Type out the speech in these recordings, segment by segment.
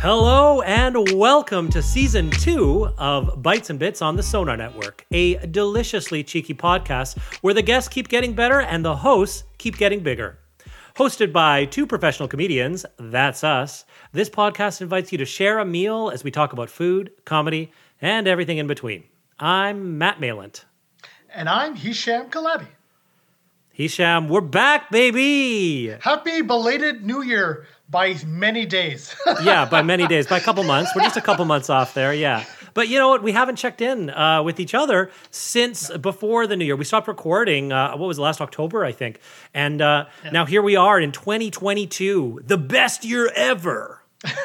Hello and welcome to season two of Bites and Bits on the Sonar Network, a deliciously cheeky podcast where the guests keep getting better and the hosts keep getting bigger. Hosted by two professional comedians, that's us, this podcast invites you to share a meal as we talk about food, comedy, and everything in between. I'm Matt Malent. And I'm Hisham Kelati. Hisham, we're back, baby! Happy belated New Year by many days. yeah, by many days, by a couple months. We're just a couple months off there, yeah. But you know what? We haven't checked in uh, with each other since before the new year. We stopped recording. Uh, what was it, last October, I think? And uh, yeah. now here we are in 2022, the best year ever.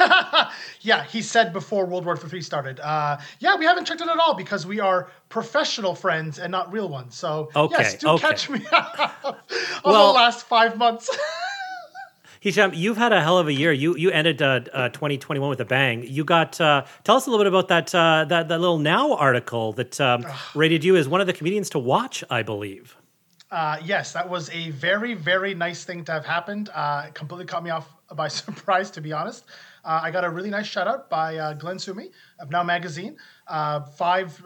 yeah, he said before World War III started. Uh, yeah, we haven't checked in at all because we are professional friends and not real ones. So okay, yes, do okay. catch me on well, the last five months. Hisham, you've had a hell of a year. You you ended uh, uh, 2021 with a bang. You got uh, tell us a little bit about that uh, that that little Now article that um, rated you as one of the comedians to watch, I believe. Uh, yes, that was a very very nice thing to have happened. Uh, it completely caught me off by surprise, to be honest. I got a really nice shout out by Glenn Sumi of Now Magazine. five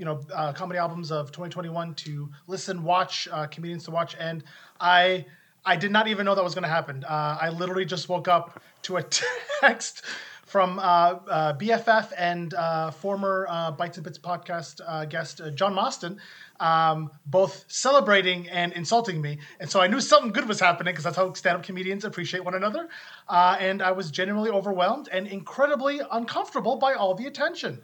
you know comedy albums of 2021 to listen, watch, comedians to watch, and I. I did not even know that was going to happen. Uh, I literally just woke up to a text from uh, uh, BFF and uh, former uh, Bites and Bits podcast uh, guest John Mostyn, um, both celebrating and insulting me. And so I knew something good was happening because that's how stand up comedians appreciate one another. and I was genuinely overwhelmed and incredibly uncomfortable by all the attention.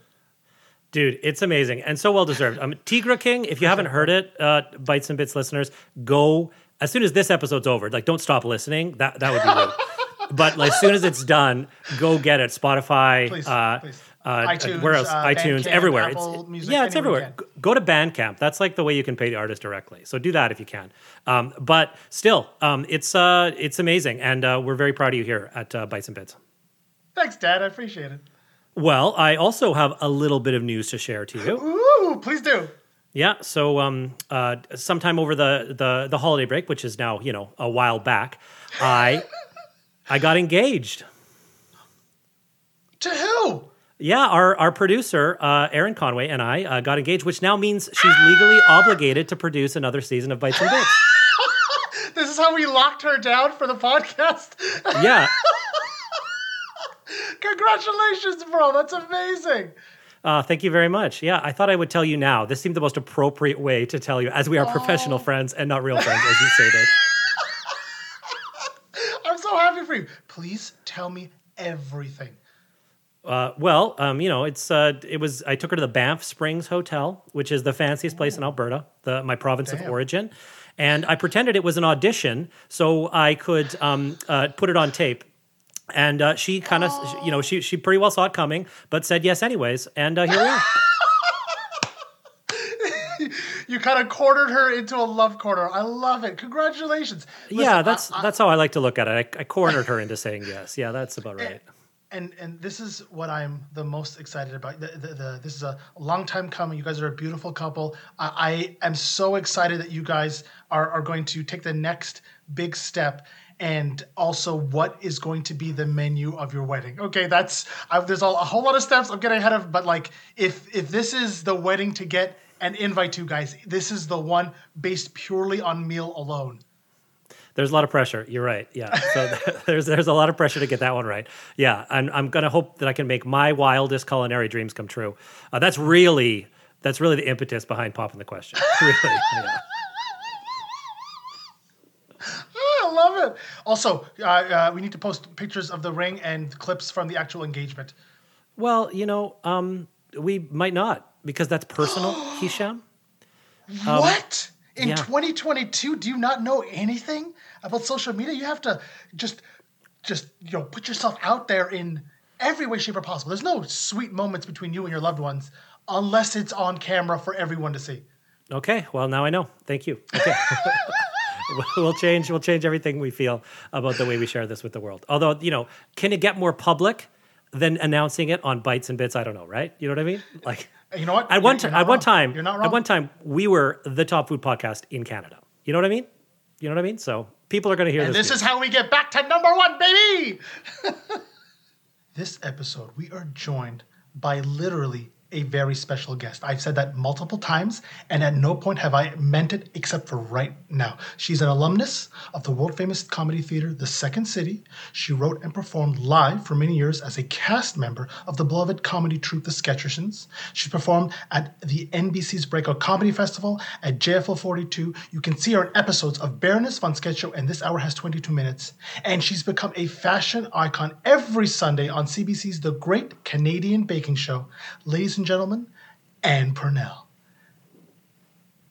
Dude, it's amazing and so well deserved. Um, Tigray King, if you haven't heard it, Bites and Bits listeners, go as soon as this episode's over, like don't stop listening. That that would be rude. but like, as soon as it's done, go get it. Spotify, please, uh, please. Uh, iTunes, where else? Uh, iTunes, Bandcamp, everywhere. Apple it's, Music, yeah, it's everywhere. Go to Bandcamp. That's like the way you can pay the artist directly. So do that if you can. Um, but still, um, it's uh, it's amazing, and uh, we're very proud of you here at uh, Bites and Bits. Thanks, Dad. I appreciate it. Well, I also have a little bit of news to share to you. Ooh, please do. Yeah, so um, uh, sometime over the, the the holiday break, which is now you know a while back, I I got engaged. To who? Yeah, our our producer uh, Erin Conway and I uh, got engaged, which now means she's legally obligated to produce another season of Bites and Bits. this is how we locked her down for the podcast. yeah. Congratulations, bro! That's amazing. Uh, thank you very much. Yeah, I thought I would tell you now. This seemed the most appropriate way to tell you, as we are oh. professional friends and not real friends, as you stated. I'm so happy for you. Please tell me everything. Uh, well, um, you know, it's uh, it was. I took her to the Banff Springs Hotel, which is the fanciest place in Alberta, the my province Damn. of origin, and I pretended it was an audition so I could um, uh, put it on tape and uh, she kind of, oh. you know, she she pretty well saw it coming, but said yes anyways, and uh, here we are. you kind of cornered her into a love corner. I love it. Congratulations. Listen, yeah, that's I, that's how I like to look at it. I, I cornered her into saying yes. Yeah, that's about right. And, and and this is what I'm the most excited about. The, the, the, this is a long time coming. You guys are a beautiful couple. I, I am so excited that you guys are, are going to take the next big step and also what is going to be the menu of your wedding. Okay, that's I, there's a, a, whole lot of steps I'm getting ahead of, but like if if this is the wedding to get an invite to, guys, this is the one based purely on meal alone. There's a lot of pressure. You're right. Yeah. So there's there's a lot of pressure to get that one right. Yeah. I'm I'm gonna hope that I can make my wildest culinary dreams come true. Uh, that's really that's really the impetus behind popping the question. really. Yeah. I love it. Also, uh, uh, we need to post pictures of the ring and clips from the actual engagement. Well, you know, um, we might not because that's personal, Hisham. what? In yeah. 2022, do you not know anything about social media? You have to just just you know put yourself out there in every way, shape, or possible. There's no sweet moments between you and your loved ones unless it's on camera for everyone to see. Okay, well now I know. Thank you. Okay. we'll change we'll change everything we feel about the way we share this with the world. Although, you know, can it get more public than announcing it on Bites and Bits? I don't know, right? You know what I mean? Like You know what? At one, You're- ti- at one time, You're not at one time, we were the top food podcast in Canada. You know what I mean? You know what I mean? So people are going to hear And this. this is how we get back to number one, baby. this episode, we are joined by literally a very special guest. I've said that multiple times, and at no point have I meant it except for right now. She's an alumnus of the world famous comedy theater, The Second City. She wrote and performed live for many years as a cast member of the beloved comedy troupe, The Sketchersons. She performed at the NBC's Breakout Comedy Festival at JFL 42. You can see her in episodes of Baroness Sketch Show, and this hour has 22 minutes. And she's become a fashion icon every Sunday on CBC's The Great Canadian Baking Show. Ladies and gentlemen, Ann Pornel.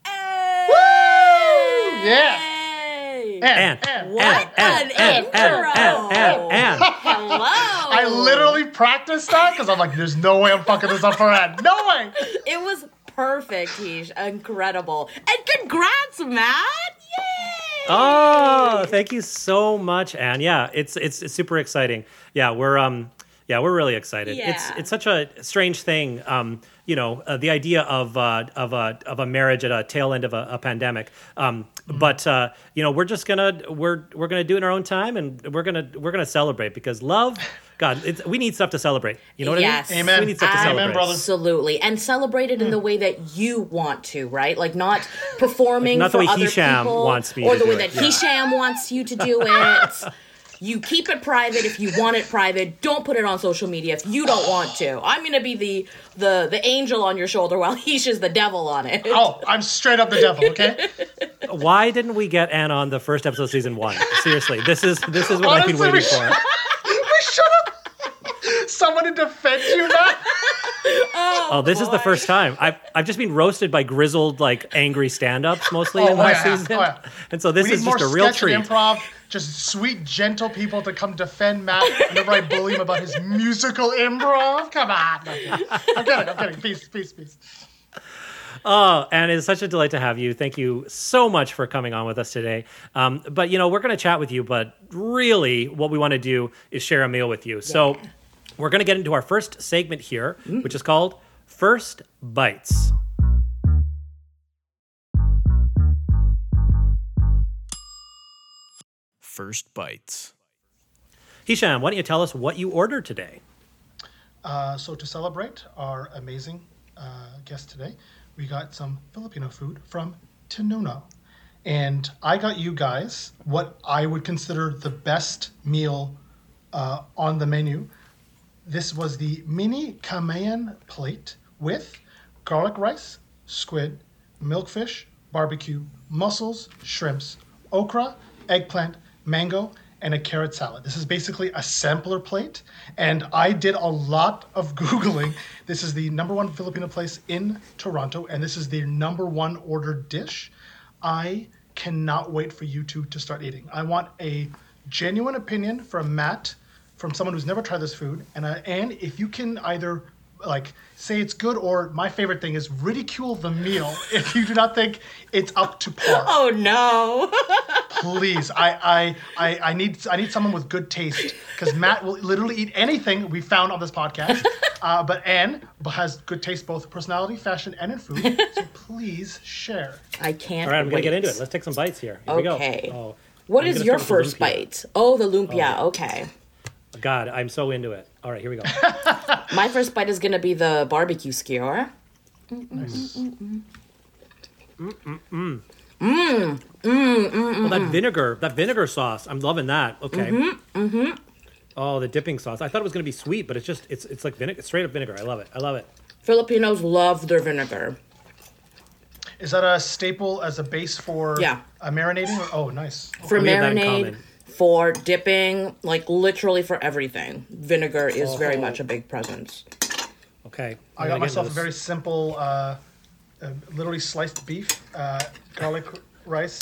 Woo! Yeah. Yay! And, Anne, What and, and, an and, and, intro. and, and. Hello. I literally practiced that because I'm like, there's no way I'm fucking this up for Anne. No way. It was perfect, Tish. Incredible. And congrats, Matt. Yay! Oh, thank you so much, Anne. Yeah, it's it's, it's super exciting. Yeah, we're um yeah, we're really excited. It's Yeah. it's it's such a strange thing. Um, you know, uh, the idea of uh, of a of a marriage at a tail end of a, a pandemic. Um, but uh, you know, we're just gonna we're we're gonna do it in our own time, and we're gonna we're gonna celebrate because love. God, it's, we need stuff to celebrate. You know what Yes. I mean? Amen. We need stuff to Amen, celebrate. brother. Absolutely, and celebrate it in the way that you want to, right? Like not performing Like, not the way other Hisham people, wants me or to the do way it, that yeah. Hisham wants you to do it. you keep it private if you want it private. Don't put it on social media if you don't want to. I'm gonna be the the the angel on your shoulder while Hish is the devil on it. Oh, I'm straight up the devil, okay? Why didn't we get Anne on the first episode of season one? Seriously, this is this is what I've been Honestly, we waiting for. we should have someone to defend you now. Oh, this is the first time. I've I've just been roasted by grizzled, like angry stand-ups mostly Oh, in last yeah, season, oh, yeah. and so this we is just a real treat. improv, just sweet, gentle people to come defend Matt whenever I bully him about his musical improv. Come on. I'm kidding. I'm kidding. Peace, peace, peace. Oh, and it's such a delight to have you. Thank you so much for coming on with us today. Um, but you know, we're going to chat with you, but really, what we want to do is share a meal with you. So we're going to get into our first segment here, Mm. which is called First Bites. First Bites. Hisham, why don't you tell us what you ordered today? Uh, so to celebrate our amazing uh, guest today, we got some Filipino food from Tinuno. And I got you guys what I would consider the best meal uh, on the menu. This was the mini Kamayan plate with garlic rice, squid, milkfish, barbecue, mussels, shrimps, okra, eggplant, mango, and a carrot salad. This is basically a sampler plate, and I did a lot of Googling. This is the number one Filipino place in Toronto, and this is the number one ordered dish. I cannot wait for you two to start eating. I want a genuine opinion from Matt, from someone who's never tried this food, and uh, and if you can either like say it's good or my favorite thing is ridicule the meal if you do not think it's up to par Oh no. please I, I i i need i need someone with good taste because matt will literally eat anything we found on this podcast uh, but anne has good taste both personality fashion and in food so please share I can't. All right, I'm gonna get into it. Let's take some bites here. Here Okay. we go. Oh, What I'm is your first bite? Oh, the lumpia. Okay. God, I'm so into it. All right, here we go. My first bite is gonna be the barbecue skewer. Mmm. Mmm. Oh, that vinegar, that vinegar sauce. I'm loving that. Okay. Mm-hmm. Oh, the dipping sauce. I thought it was going to be sweet, but it's just it's it's like vinegar, straight up vinegar. I love it. I love it. Filipinos love their vinegar. is that a staple as a base for Yeah. uh, marinating or, oh nice For We that in marinade, common. For dipping, like literally for everything. Vinegar is very Oh. much a big presence. Okay. I I'm got gonna get myself a into very this. simple, uh, uh, literally sliced beef, uh, garlic rice,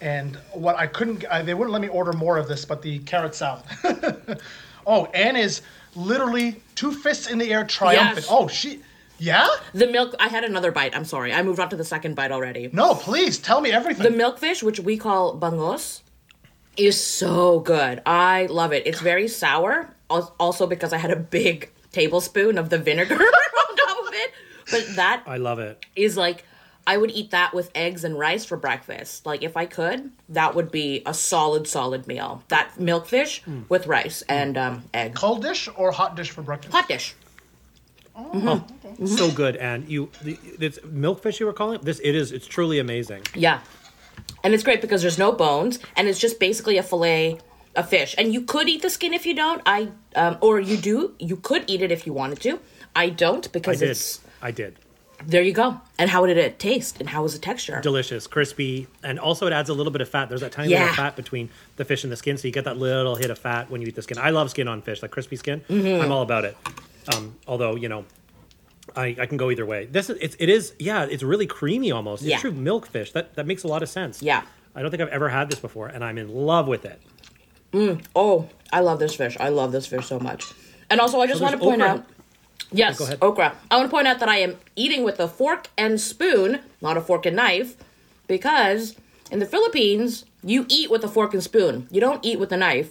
and what I couldn't, uh, they wouldn't let me order more of this, but the carrot salad. oh, Anne is literally two fists in the air, triumphant. Yes. Oh, she, yeah? The milk. I had another bite. I'm sorry. I moved on to the second bite already. No, please tell me everything. The milkfish, which we call bangus, is so good. I love it. It's very sour, also because I had a big tablespoon of the vinegar on top of it. But that I love it. is like I would eat that with eggs and rice for breakfast. Like if I could, that would be a solid, solid meal. That milkfish with rice and um, egg. Cold dish or hot dish for breakfast? Hot dish. Oh, So good, and you, the, it's milkfish you were calling it. This it is. It's truly amazing. Yeah. And it's great because there's no bones and it's just basically a fillet a fish. And you could eat the skin if you don't. I um, or you do. You could eat it if you wanted to. I don't I because did. it's I did. there you go. And how did it taste and how was the texture? Delicious, crispy, and also it adds a little bit of fat. There's that tiny Yeah. little fat between the fish and the skin, so you get that little hit of fat when you eat the skin. I love skin on fish, like crispy skin. Mm-hmm. I'm all about it. Um, although you know, I, I can go either way. This is it's, it is yeah, it's really creamy almost. Yeah. It's true milk fish. That that makes a lot of sense. Yeah. I don't think I've ever had this before, and I'm in love with it. Mm. Oh, I love this fish. I love this fish so much. And also, I just So want to point okra. out. Yes, Go ahead. okra. I want to point out that I am eating with a fork and spoon, not a fork and knife, because in the Philippines, you eat with a fork and spoon. You don't eat with a knife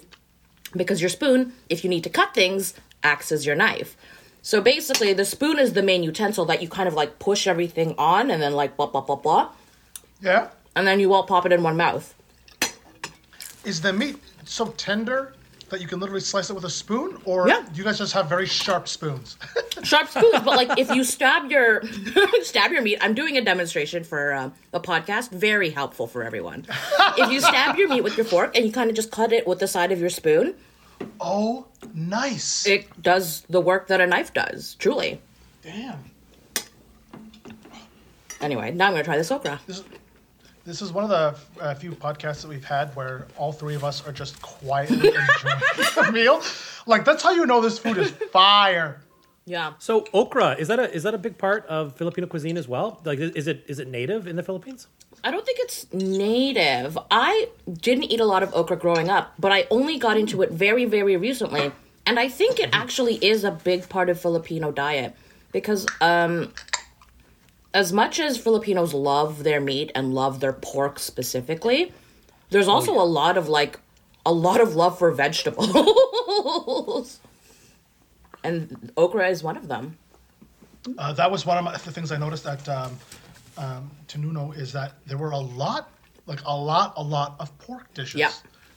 because your spoon, if you need to cut things, acts as your knife. So basically, the spoon is the main utensil that you kind of like push everything on and then like blah, blah, blah, blah. Yeah. And then you all pop it in one mouth. Is the meat so tender that you can literally slice it with a spoon? Or Yeah. do you guys just have very sharp spoons? sharp spoons but like if you stab your stab your meat i'm doing a demonstration for uh, a podcast very helpful for everyone if you stab your meat with your fork and you kind of just cut it with the side of your spoon oh, nice. it does the work that a knife does truly Damn. anyway now i'm gonna try this okra This, this is one of the uh, few podcasts that we've had where all three of us are just quietly enjoying the meal. Like, that's how you know this food is fire. yeah So okra is that a is that a big part of Filipino cuisine as well? Like is it is it native in the Philippines? I don't think it's native i didn't eat a lot of okra growing up but i only got into it very very recently and i think it actually is a big part of filipino diet because um as much as Filipinos love their meat and love their pork specifically, there's also a lot of like a lot of love for vegetables. and okra is one of them. Uh, that was one of my, the things I noticed at um, um, Tinuno is that there were a lot, like a lot, a lot of pork dishes. Yeah.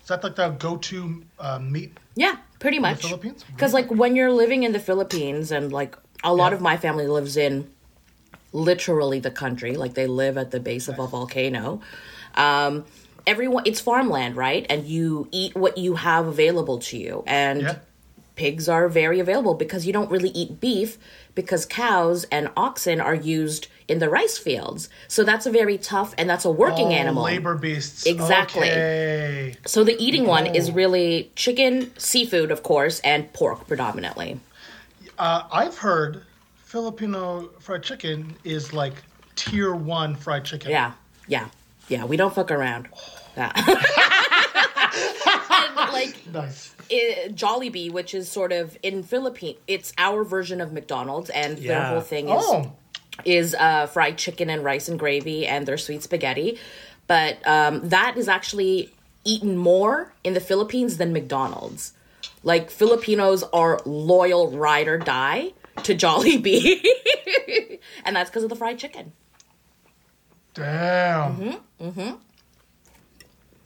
Is that like the go-to uh, meat? Yeah, pretty much. Philippines? Because like when you're living in the Philippines and like a lot Yeah. of my family lives in literally the country, like they live at the base of a volcano. Um, everyone, it's farmland, right? And you eat what you have available to you, and Yeah. Pigs are very available because you don't really eat beef because cows and oxen are used in the rice fields. So that's a very tough and that's a working Oh, animal. Labor beasts. Exactly. Okay. So the eating one is Oh. really chicken, seafood, of course, and pork predominantly. Uh, I've heard Filipino fried chicken is like tier one fried chicken. Yeah, yeah, yeah. We don't fuck around. Yeah. And, like Nice. I Jollibee, which is sort of in Philippine, it's our version of McDonald's, and their whole thing is Oh, is uh, fried chicken and rice and gravy and their sweet spaghetti. But um, that is actually eaten more in the Philippines than McDonald's. Like Filipinos are loyal ride or die to Jollibee, and that's because of the fried chicken. damn. Mm-hmm, Mm-hmm.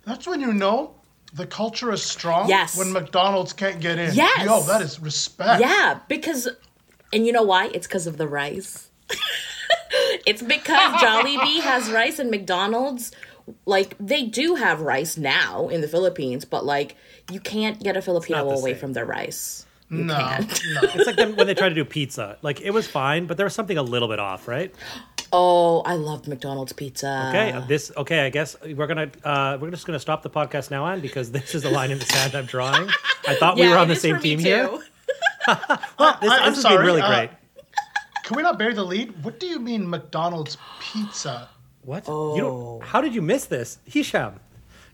That's when you know the culture is strong. Yes. When McDonald's can't get in. Yes. Yo, that is respect. Yeah, because, and you know why? It's because of the rice. it's because Jollibee has rice and McDonald's, like, they do have rice now in the Philippines, but, like, you can't get a Filipino away same. from their rice. No, no. It's like when they try to do pizza. Like it was fine, but there was something a little bit off, right? Oh, I loved McDonald's pizza. Okay, this okay. I guess we're gonna uh, we're just gonna stop the podcast now on because this is the line in the sand I'm drawing. I thought we were on the same team here. Well, this, I- I'm this has sorry, really uh, great. can we not bury the lead? What do you mean McDonald's pizza? What? You don't, how did you miss this? Hisham.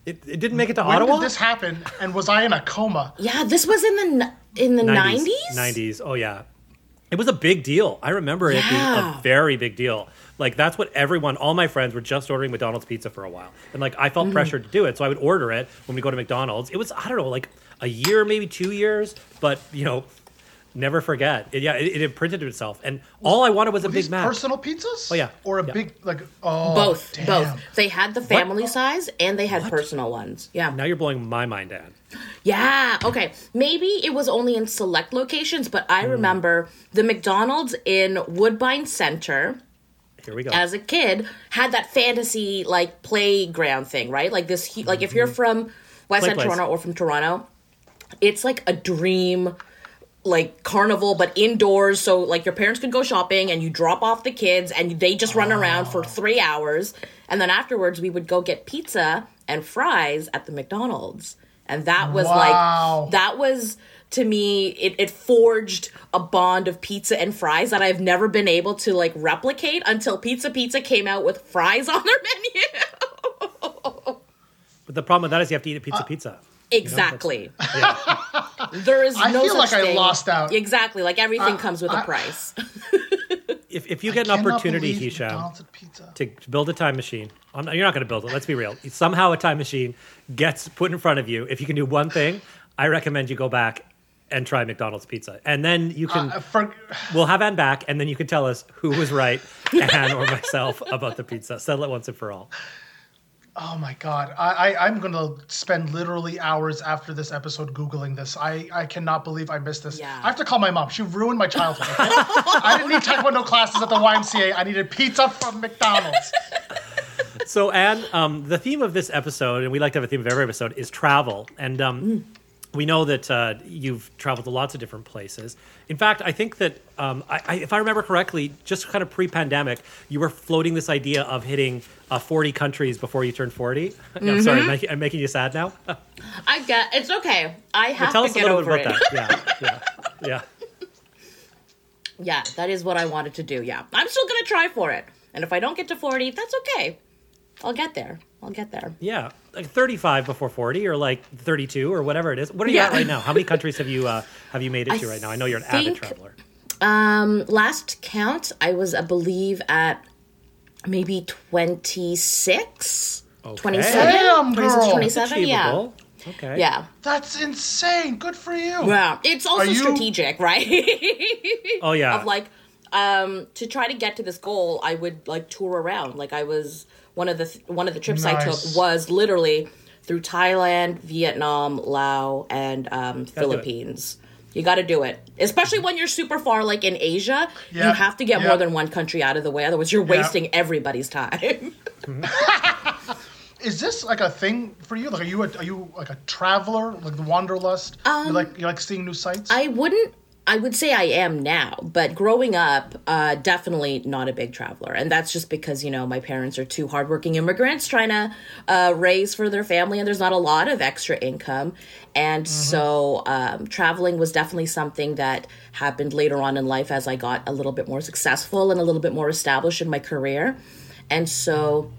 It, it didn't make it to When Ottawa? did this happen? And was I in a coma? Yeah, this was in the in the 90s? 90s. Oh, yeah. It was a big deal. I remember it being a very big deal. Like, that's what everyone, all my friends were just ordering McDonald's pizza for a while. And, like, I felt mm. pressured to do it. So I would order it when we go to McDonald's. It was, I don't know, like a year, maybe two years. But, you know, never forget. It, yeah, it, it imprinted itself. And all I wanted was a Were Big these Mac. personal pizzas? Oh, yeah. Or a Yeah. big like oh Both, damn. both. They had the family size and they had personal ones. Yeah. now you're blowing my mind, Dan. Yeah, okay. Maybe it was only in select locations, but. I hmm. remember the McDonald's in Woodbine Center Here we go. as a kid had that fantasy like playground thing, right? Like this like if you're mm-hmm. from West End. Toronto or from Toronto, it's like a dream like carnival but indoors so like your parents could go shopping and you drop off the kids and they just run around for ah. 3 hours and then afterwards we would go get pizza and fries at the McDonald's and that was Wow. like that was to me it, it forged a bond of pizza and fries that I've never been able to like replicate until Pizza Pizza came out with fries on their menu. but the problem with that is you have to eat a pizza Uh, pizza. exactly. Yeah. There is I no feel such like I lost out. Exactly. Like everything I- comes with I- a price. if, if you get an opportunity, believe Hisham, McDonald's had pizza. to, to build a time machine. I'm not, you're not going to build it. Let's be real. Somehow a time machine gets put in front of you. If you can do one thing, I recommend you go back and try McDonald's pizza, and then you can. Uh, for, we'll have Anne back, and then you can tell us who was right, Anne or myself, about the pizza. Settle it once and for all. oh my god, I, I I'm gonna spend literally hours after this episode googling this. I I cannot believe I missed this. Yeah. I have to call my mom. She ruined my childhood. okay? I didn't need taekwondo classes at the YMCA. I needed pizza from McDonald's. So, Anne, um, the theme of this episode, and we like to have a theme of every episode, is travel. And um, we know that uh, you've traveled to lots of different places. In fact, I think that, um, I, I, if I remember correctly, just kind of pre pandemic, you were floating this idea of hitting uh, 40 countries before you turned 40. I'm sorry, I'm, making, I'm making you sad now. I get it's okay. I have Tell to us a little over bit it. about that. Yeah, yeah, yeah. Yeah, that is what I wanted to do. Yeah. I'm still going to try for it. And if I don't get to 40, that's okay. I'll get there. I'll get there. Yeah, like 35 before 40 or like 32 or whatever it is. What are you Yeah. at right now? How many countries have you uh, have you made it I to right now? I know you're an avid traveler. Um last count, I was I believe at maybe 26, Okay. 27, Damn, 26, girl. 27, yeah. Okay. Yeah. That's insane. Good for you. Yeah. It's also you- strategic, right? Oh yeah. of like um to try to get to this goal i would like tour around like i was one of the th- one of the trips i took was literally through thailand vietnam laos and um, philippines you got to do it especially when you're super far like in asia you have to get yeah. more than one country out of the way otherwise you're wasting everybody's time Is this like a thing for you? Like, are you a, are you like a traveler, like the wanderlust? you like you like seeing new sights? Um, i wouldn't I would say I am now, but growing up, uh, definitely not a big traveler. And that's just because, you know, my parents are two hardworking immigrants trying to uh, raise for their family, and there's not a lot of extra income. And so um, traveling was definitely something that happened later on in life as I got a little bit more successful and a little bit more established in my career. And so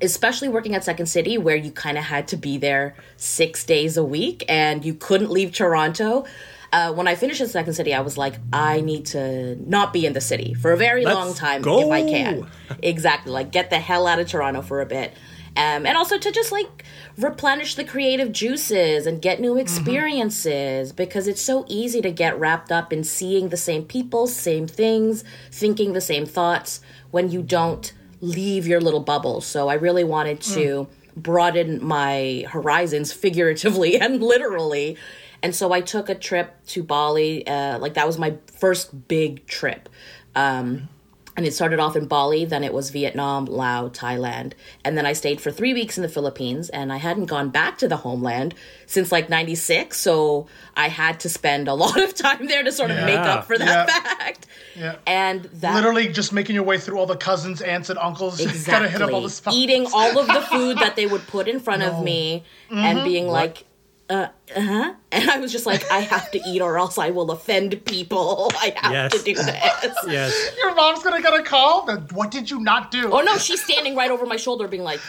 especially working at Second City, where you kind of had to be there six days a week and you couldn't leave Toronto. Uh, when I finished at Second City, I was like, I need to not be in the city for a very Let's long time go. if I can. exactly, like get the hell out of Toronto for a bit. Um, and also to just like replenish the creative juices and get new experiences because it's so easy to get wrapped up in seeing the same people, same things, thinking the same thoughts when you don't leave your little bubble. So I really wanted to broaden my horizons figuratively and literally. And so I took a trip to Bali. Uh, like that was my first big trip. Um, and it started off in Bali, then it was Vietnam, Laos, Thailand. And then I stayed for three weeks in the Philippines, and I hadn't gone back to the homeland since like 96. So I had to spend a lot of time there to sort of make up for that Yeah. fact. yeah. And that Literally just making your way through all the cousins, aunts, and uncles. Gotta hit up all Exactly. the spots. Eating all of the food that they would put in front of me and being like, uh huh and i was just like i have to eat or else i will offend people i have Yes. to do this Yes. Your mom's gonna get a call. What did you not do? oh no she's standing right over my shoulder being like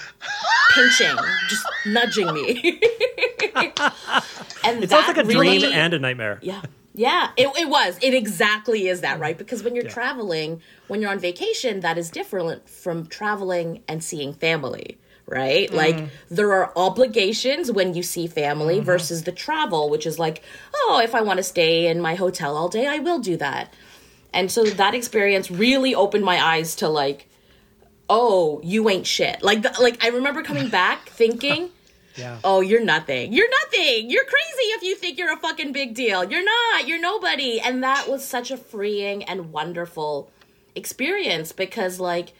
pinching just nudging me and It sounds like a really, dream and a nightmare. yeah yeah it, it was it exactly is that right because when you're traveling when you're on vacation that is different from traveling and seeing family right mm. like there are obligations when you see family mm-hmm. versus the travel which is like oh if i want to stay in my hotel all day i will do that and so that experience really opened my eyes to like oh you ain't shit like the, like i remember coming back thinking Yeah. oh, you're nothing. You're nothing. You're crazy if you think you're a fucking big deal. You're not. You're nobody. And that was such a freeing and wonderful experience because, like,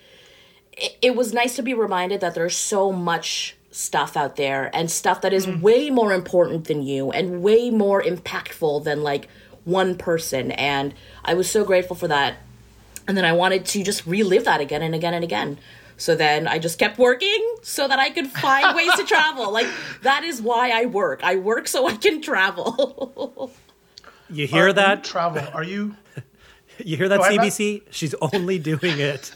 it, it was nice to be reminded that there's so much stuff out there and stuff that is mm. way more important than you and way more impactful than, like, one person. And I was so grateful for that. And then I wanted to just relive that again and again and again. So then I just kept working so that I could find ways to travel. Like that is why I work. I work so I can travel. You Are hear you that? travel? Are you? You hear that, Go ahead, CBC? She's only doing it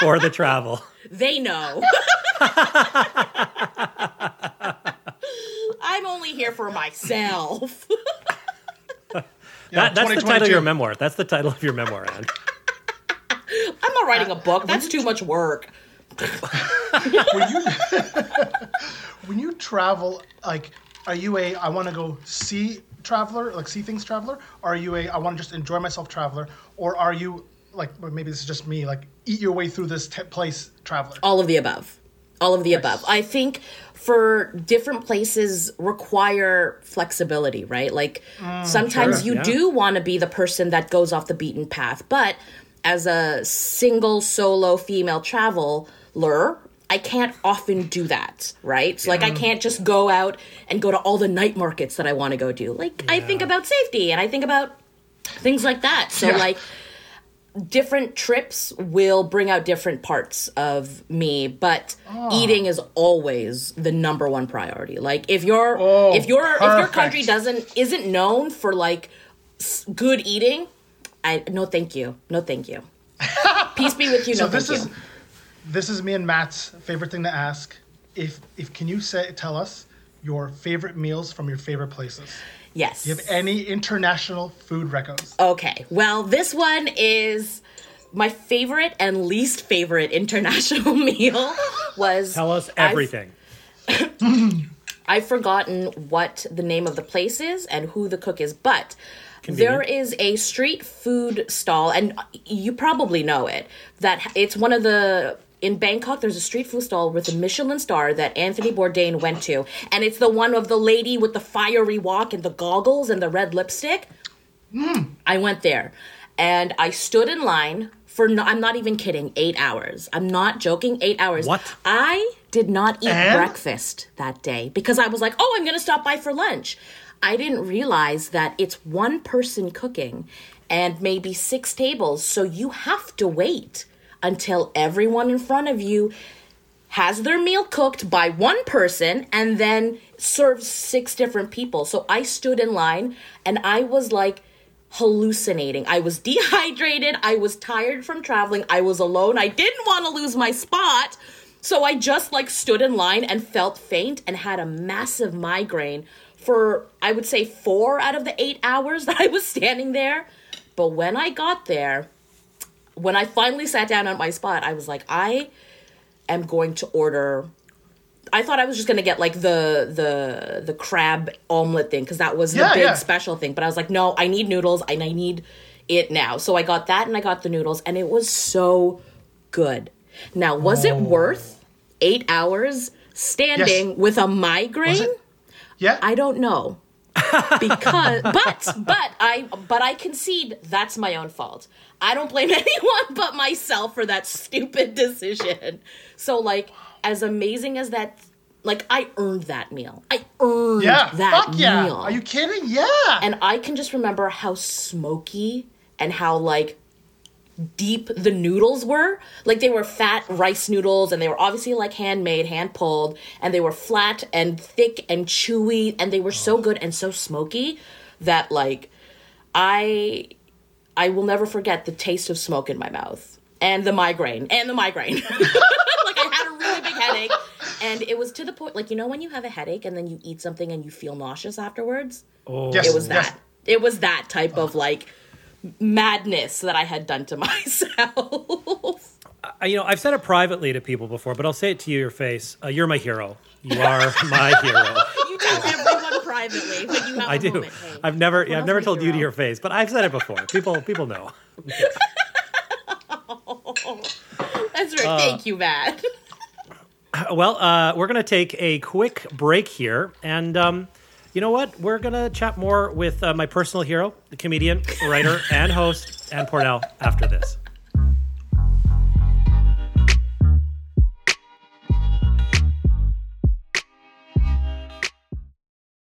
for the travel. they know. I'm only here for myself. That, that's the title of your memoir. That's the title of your memoir, Anne. I'm not writing a book. That's too much work. when you when you travel, like, are you a I want to go see traveler, like see things traveler, or are you a I want to just enjoy myself traveler, or are you like or maybe this is just me, like eat your way through this t- place traveler? All of the above. All of the above. I think for different places require flexibility, right? Like mm, sometimes sure, you yeah. do want to be the person that goes off the beaten path, but as a single solo female traveler, I can't often do that, right? So like I can't just go out and go to all the night markets that I want to go do. Like I think about safety and I think about things like that. So Yeah. like different trips will bring out different parts of me but ah. eating is always the number one priority. Like if your Oh, if your if your country doesn't isn't known for like good eating i no thank you. No thank you. Peace be with you. So no this is you. this is me and Matt's favorite thing to ask. If if can you say tell us your favorite meals from your favorite places? Yes Do you have any international food recos? Okay. Well, this one is my favorite and least favorite international meal was Tell us I've- everything. I've forgotten what the name of the place is and who the cook is, but Convenient. there is a street food stall, and you probably know it. That it's one of the in Bangkok. There's a street food stall with a Michelin star that Anthony Bourdain went to, and it's the one of the lady with the fiery wok and the goggles and the red lipstick. Hmm. I went there, and I stood in line for. No, I'm not even kidding. Eight hours. I'm not joking. Eight hours. What? I did not eat And? breakfast that day because I was like, oh, I'm going to stop by for lunch. I didn't realize that it's one person cooking and maybe six tables. So you have to wait until everyone in front of you has their meal cooked by one person and then serves six different people. So I stood in line and I was like hallucinating. I was dehydrated. I was tired from traveling. I was alone. I didn't want to lose my spot. So I just like stood in line and felt faint and had a massive migraine for I would say 4 out of the 8 hours that I was standing there. But when I got there, when I finally sat down at my spot, I was like, I am going to order. I thought I was just gonna get like the the the crab omelet thing because that was the big yeah. special thing. But I was like, no, I need noodles and I need it now. So I got that and I got the noodles and it was so good. Now, was Oh. it worth eight hours standing with a migraine? Yeah. I don't know. Because but but I but I concede that's my own fault. I don't blame anyone but myself for that stupid decision. So like as amazing as that like I earned that meal. I earned yeah. that Fuck yeah. meal. Are you kidding? Yeah. and I can just remember how smoky and how like deep the noodles were. Like they were fat rice noodles and they were obviously like handmade, hand pulled, and they were flat and thick and chewy and they were so oh. good and so smoky that like I I will never forget the taste of smoke in my mouth and the migraine and the migraine. like I had a really big headache and it was to the point like you know when you have a headache and then you eat something and you feel nauseous afterwards? Oh. Yes, It was yes. that. It was that type of like madness that I had done to myself. I- you know, I've said it privately to people before, but I'll say it to you, your face. Uh, you're my hero. You are my hero. you tell everyone privately when you have I a do. moment. Hey, I've never, yeah, I've never told you to your face, but I've said it before. People, people know. That's right. Thank you, Matt. Well, uh, we're going to take a quick break here. And um, you know what? We're going to chat more with uh, my personal hero, the comedian, writer, and host, Ann Pornel, after this.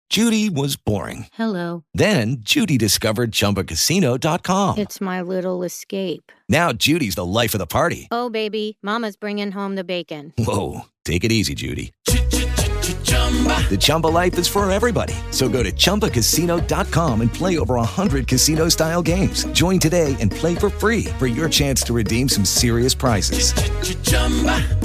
Judy was boring. Hello. Then Judy discovered ChumbaCasino.com. It's my little escape. Now Judy's the life of the party. Oh, baby, Mama's bringing home the bacon. Whoa, take it easy, Judy. The Chumba life is for everybody. So go to ChumbaCasino.com and play over 100 casino-style games. Join today and play for free for your chance to redeem some serious prizes.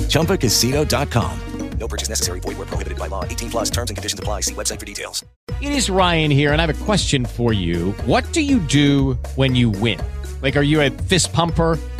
ChumbaCasino.com. No purchase necessary. Void where prohibited by law. 18 plus terms and conditions apply. See website for details. It is Ryan here, and I have a question for you. What do you do when you win? Like, are you a fist pumper?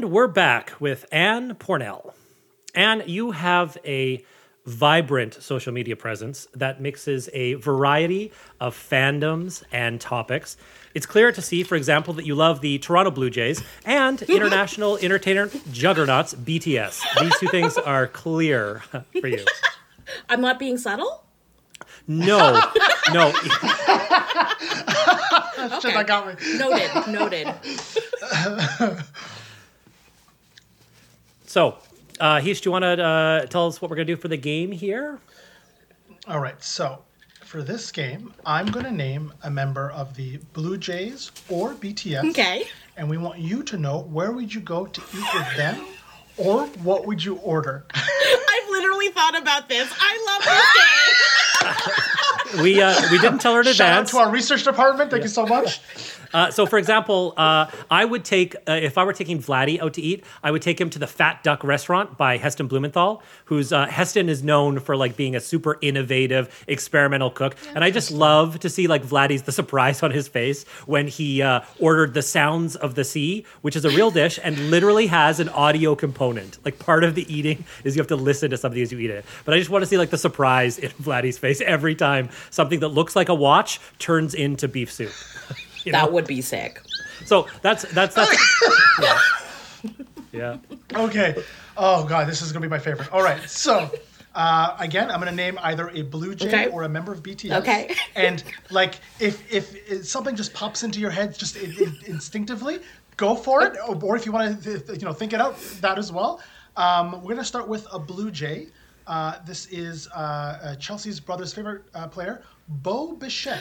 And we're back with Ann Pornel. Anne, you have a vibrant social media presence that mixes a variety of fandoms and topics. It's clear to see, for example, that you love the Toronto Blue Jays and international entertainer juggernauts BTS. These two things are clear for you. I'm not being subtle. No, no. Shit, that got me. Noted. Noted. So, uh, Heath, do you want to uh, tell us what we're going to do for the game here? All right, so for this game, I'm going to name a member of the Blue Jays or BTS. Okay. And we want you to know where would you go to eat with them or what would you order? I've literally thought about this. I love this game. We uh, we didn't tell her in Shout out to our research department. Thank you so much. Uh, so, for example, uh, I would take uh, if I were taking Vladdy out to eat, I would take him to the Fat Duck Restaurant by Heston Blumenthal, who's uh, Heston is known for like being a super innovative experimental cook, and I just love to see like Vladdy's the surprise on his face when he uh, ordered the Sounds of the Sea, which is a real dish and literally has an audio component. Like part of the eating is you have to listen to something as you eat it. But I just want to see like the surprise in Vladdy's face every time something that looks like a watch turns into beef soup. You know? That would be sick. So that's that's that's yeah. yeah. Okay. Oh god, this is gonna be my favorite. All right. So uh, again, I'm gonna name either a Blue Jay Okay. or a member of BTS. Okay. And like, if if it- something just pops into your head, just in, in- instinctively, go for it. Or, or if you want to, you know, think it out, that as well. Um, we're gonna start with a Blue Jay. Uh, this is uh, uh, Chelsea's brother's favorite uh, player, Bo Bichette.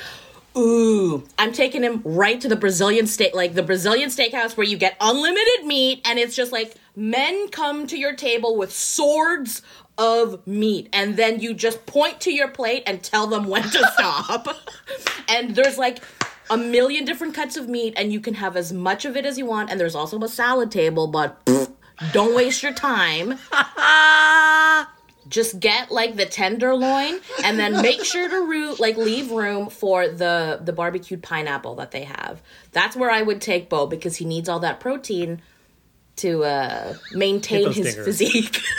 Ooh, I'm taking him right to the Brazilian steak, like the Brazilian steakhouse where you get unlimited meat, and it's just like men come to your table with swords of meat, and then you just point to your plate and tell them when to stop. and there's like a million different cuts of meat, and you can have as much of it as you want. And there's also a salad table, but pfft, don't waste your time just get like the tenderloin and then make sure to root like leave room for the the barbecued pineapple that they have that's where i would take bo because he needs all that protein to uh maintain his stingers. physique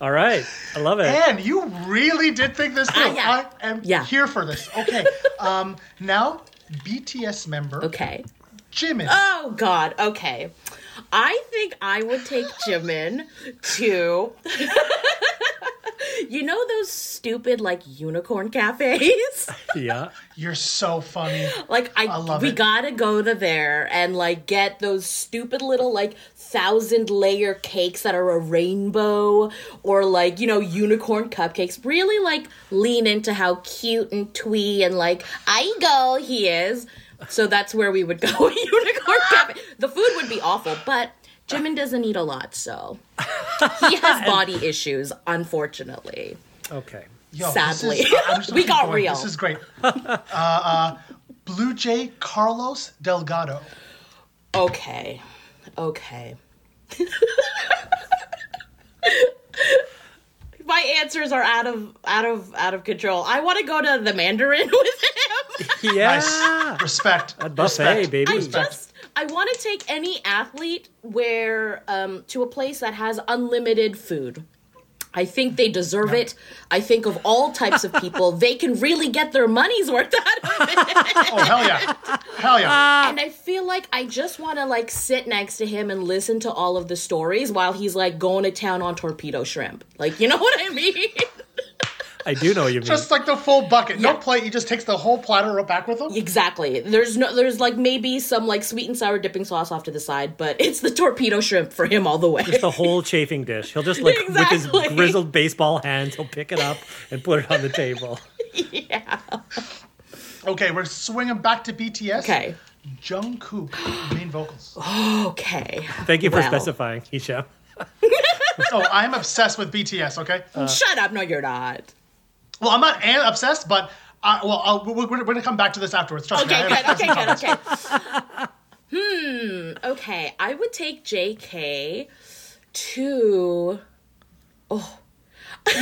All right. I love it. And you really did think this through. Ah, yeah. I am Yeah. here for this. Okay. um, now, BTS member Okay. Jimin. Oh God. Okay. I think I would take Jimin to. you know those stupid like unicorn cafes? Yeah. You're so funny. like I, I love we it. gotta go to there and like get those stupid little like thousand layer cakes that are a rainbow or like you know unicorn cupcakes. Really like lean into how cute and twee and like I go he is. So that's where we would go. unicorn cafe. The food would be awful, but Jimin doesn't eat a lot, so he has body issues, unfortunately. Okay. Yo, Sadly. is- I'm We got forward. real. This is great. uh, uh, Blue Jay Carlos Delgado. Okay. Okay. My answers are out of out of out of control. I want to go to the Mandarin with him. Yeah. Nice. Respect. buffet, Respect. baby. I Respect. just I want to take any athlete where um to a place that has unlimited food. I think they deserve it. I think of all types of people, they can really get their money's worth out of it. Oh, hell yeah. Hell yeah. Uh, and I feel like I just want to like sit next to him and listen to all of the stories while he's like going to town on torpedo shrimp. Like, you know what I mean? I do know what you mean. Just like the full bucket. No plate. He just takes the whole platter back with him. exactly. There's no there's like maybe some like sweet and sour dipping sauce off to the side, but it's the torpedo shrimp for him all the way. It's the whole chafing dish. He'll just like with his grizzled baseball hands, he'll pick it up and put it on the table. yeah. Okay, we're swinging back to BTS. Okay. Jungkook, main vocals. Okay. Thank you for Well. specifying, Isha. Oh, I'm obsessed with BTS. Okay. Shut up. No, you're not. Well, I'm not an- obsessed, but uh, well, I'll, we're, we're going to come back to this afterwards. Trust. Okay, I good. Okay, good. Okay. hmm. Okay. I would take JK to. Oh.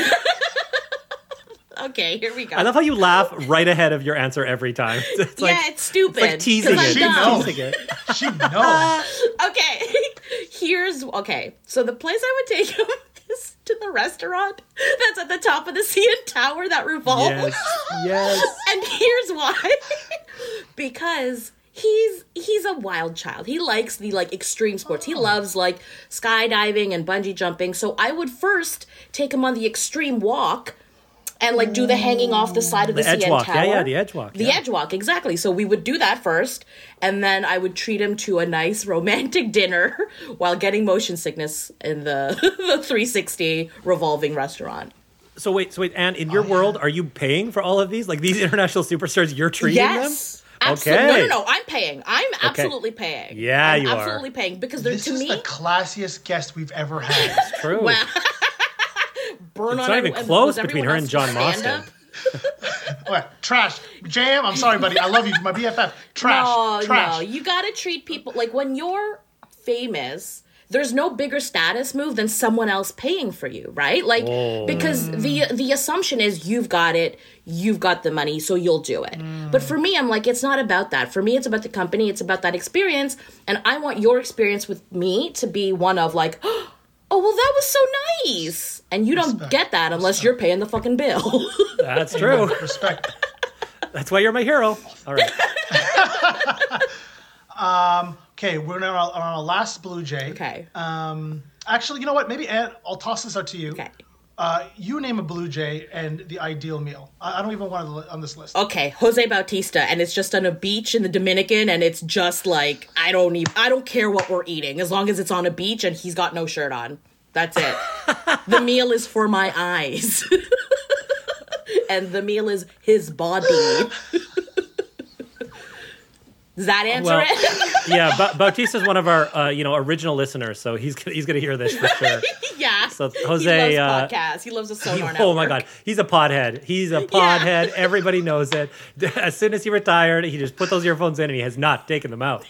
okay, here we go. I love how you laugh right ahead of your answer every time. It's like, yeah, it's stupid. it's like teasing 'cause I'm it. She knows. teasing it. She knows. Okay, here's okay. So the place I would take him is to the restaurant that's at the top of the CN Tower that revolves. Yes. Yes. and here's why because he's he's a wild child he likes the like extreme sports he oh. loves like skydiving and bungee jumping so i would first take him on the extreme walk and like do the hanging off the side of the, The edge CN walk. Tower. Yeah, yeah, the edge walk. The yeah. edge walk, exactly. So we would do that first, and then I would treat him to a nice romantic dinner while getting motion sickness in the, the 360 revolving restaurant. So wait, so wait, Ann, in your oh, world, are you paying for all of these? Like these international superstars, you're treating Yes. them? Absolutely. Okay. No, no, no. I'm paying. I'm absolutely paying. Yeah, I'm you are. absolutely paying because they're This to is me the classiest guest we've ever had. True. Wow. Burn It's on not even everyone- close between her and John stand Moston. up? Trash. Jam, I'm sorry, buddy. I love you. My BFF. Trash. No, trash. no. You gotta treat people like when you're famous. There's no bigger status move than someone else paying for you, right? Like because the the assumption is you've got it, you've got the money, so you'll do it. Mm. But for me, I'm like it's not about that. For me, it's about the company, it's about that experience, and I want your experience with me to be one of like, oh, oh well, that was so nice, and you don't get that unless you're paying the fucking bill. That's true. Respect. That's why you're my hero. All right. Okay, we're on our, on our last Blue Jay. okay. Um, actually, you know what? Maybe Ant, I'll toss this out to you. okay. Uh, you name a Blue Jay and the ideal meal. I, I don't even want it on this list. okay, Jose Bautista, and it's just on a beach in the Dominican, and it's just like I don't even I don't care what we're eating as long as it's on a beach and he's got no shirt on. That's it. the meal is for my eyes, and the meal is his body. Does that answer Well, it? yeah, ba- Bautista's one of our, uh, you know, original listeners, so he's gonna, he's gonna hear this for sure. yeah. So he Jose, uh, loves podcasts. He loves a sonar oh my god, he's a podhead. He's a podhead. Everybody knows it. As soon as he retired, he just put those earphones in and he has not taken them out.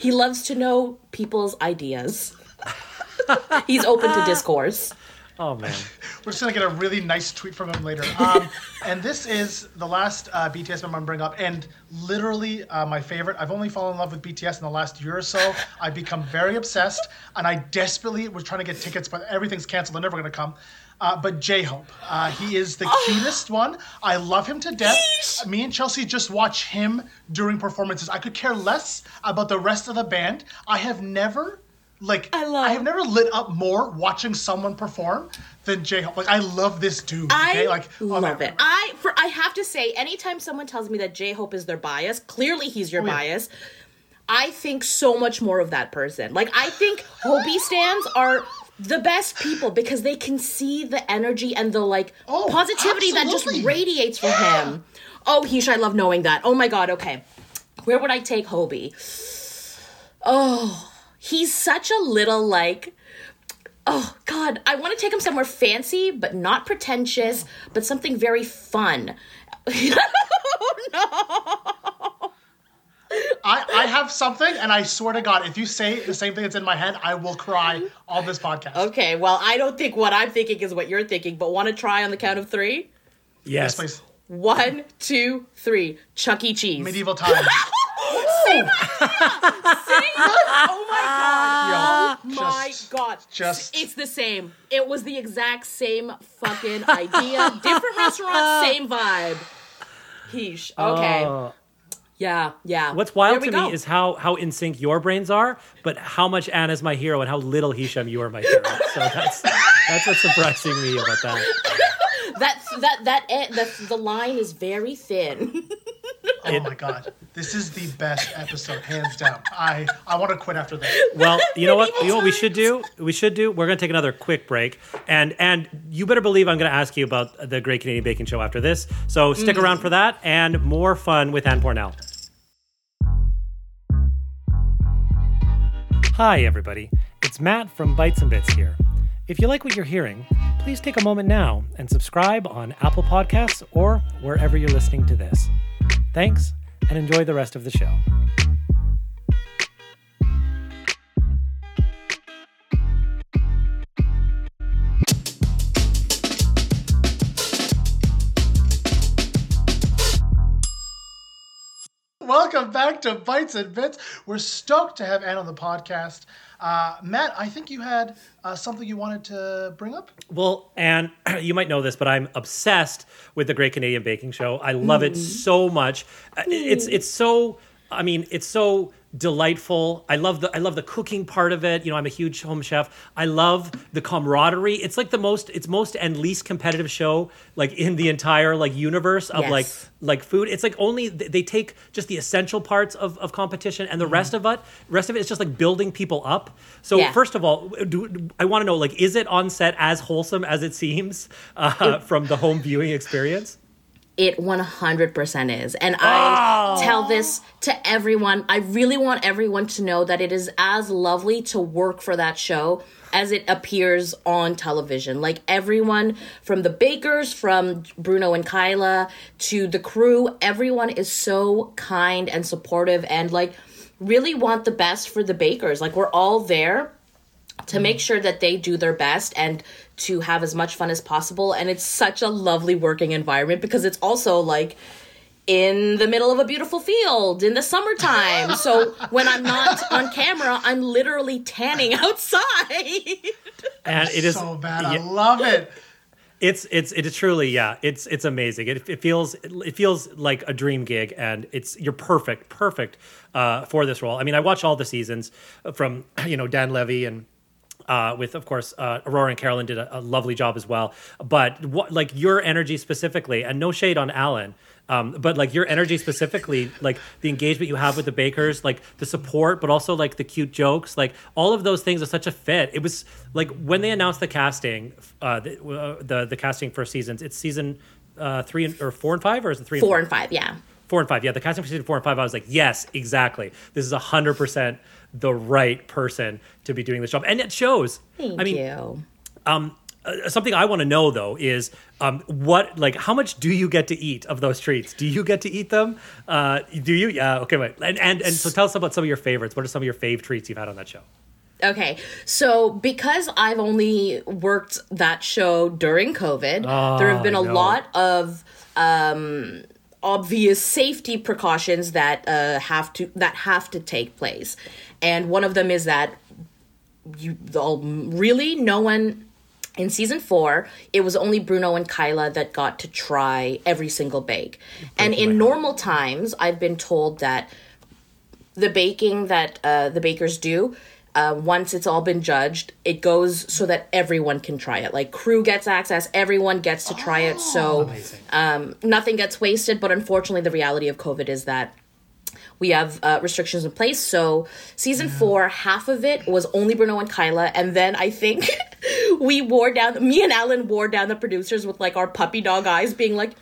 He loves to know people's ideas. He's open to discourse. Oh man. We're just gonna get a really nice tweet from him later. Um, and this is the last uh, BTS member I'm bring up, and literally uh, my favorite. I've only fallen in love with BTS in the last year or so. I've become very obsessed, and I desperately was trying to get tickets, but everything's canceled. They're never gonna come. Uh, but J Hope, uh, he is the cutest one. I love him to death. Me and Chelsea just watch him during performances. I could care less about the rest of the band. I have never like I love- I have never lit up more watching someone perform than J Hope. Like I love this dude. I like oh, love it. I for I have to say, anytime someone tells me that J Hope is their bias, clearly he's your Oh, yeah. bias. I think so much more of that person. Like I think Hobi stands are the best people because they can see the energy and the like Oh, positivity that just radiates from him. Oh, Heesh, I love knowing that. Oh my god, okay. Where would I take Hobi? Oh, he's such a little like oh god i want to take him somewhere fancy but not pretentious but something very fun oh, No. I, I have something, and I swear to God, if you say the same thing that's in my head, I will cry on this podcast. okay well i don't think what i'm thinking is what you're thinking but want to try on the count of three Yes. Please. one two three chuck e cheese Medieval times. oh my god. Yo, my just- god. Just- it's the same. It was the exact same fucking idea. Different restaurant same vibe. Heesh. okay. Oh. yeah yeah. What's wild There to we me is how how in sync your brains are, but how much Anna's my hero and how little Hisham you are my hero. So that's that's what's surprising me about that. that that that eh, the, the line is very thin Oh my God. This is the best episode, hands down. I, I want to quit after this. Well, you know what? You know what we should do? We should do. We're going to take another quick break, and and you better believe I'm going to ask you about the Great Canadian Baking Show after this. So stick around for that and more fun with Ann Pornel. Hi, everybody. It's Matt from Bites and Bits here. If you like what you're hearing, please take a moment now and subscribe on Apple Podcasts or wherever you're listening to this. Thanks, and enjoy the rest of the show. Welcome back to Bites and Bits. We're stoked to have Ann on the podcast. Uh, Matt, I think you had uh, something you wanted to bring up. Well, Ann, you might know this, but I'm obsessed with the Great Canadian Baking Show. I love it so much. Uh, It's it's so I mean, it's so delightful. I love the I love the cooking part of it. You know, I'm a huge home chef. I love the camaraderie. It's like the most it's most and least competitive show like in the entire like universe of like Yes. like food. It's like only they take just the essential parts of, of competition and the rest of it rest of it is just like building people up. So Yeah. first of all, do, I want to know like is it on set as wholesome as it seems uh, from the home viewing experience? It 100% is. And I tell this to everyone. I really want everyone to know that it is as lovely to work for that show as it appears on television. Like everyone from the bakers, from Bruno and Kyla to the crew, everyone is so kind and supportive and like really want the best for the bakers. Like we're all there to make sure that they do their best and to have as much fun as possible. And it's such a lovely working environment because it's also like in the middle of a beautiful field in the summertime. So when i'm not on camera i'm literally tanning outside. And it is so bad. I love it. it's it's it is truly yeah it's it's amazing. It, it feels it feels like a dream gig and it's you're perfect perfect uh, for this role. I mean i watch all the seasons from you know dan levy and uh, with of course uh, aurora and carolyn did a, a lovely job as well but what like your energy specifically and no shade on alan um, but like your energy specifically like the engagement you have with the bakers like the support but also like the cute jokes like all of those things are such a fit it was like when they announced the casting uh, the, uh, the the casting for seasons it's season uh, three and, or four and five or is it three four and five yeah four and five. Yeah, the casting for season four and five, I was like, yes, exactly. This is a hundred percent the right person to be doing this job, and it shows. thank I mean, you um, uh, something I want to know though is um, what, like, how much do you get to eat of those treats? Do you get to eat them? Uh, do you? Yeah. Okay. Wait. And and and so tell us about some of your favorites. What are some of your fave treats you've had on that show? Okay, so because I've only worked that show during COVID, there have been a Oh, lot of um, obvious safety precautions that uh, have to that have to take place, and one of them is that you all really no one in season four it was only bruno and kyla that got to try every single bake. And in normal times i've been told that the baking that uh, the bakers do uh, once it's all been judged it goes so that everyone can try it like crew gets access everyone gets to try it so um, nothing gets wasted but unfortunately the reality of covid is that we have uh, restrictions in place. So season four, half of it was only Bruno and Kyla, and then I think we wore down. Me and Alan wore down the producers with like our puppy dog eyes, being like,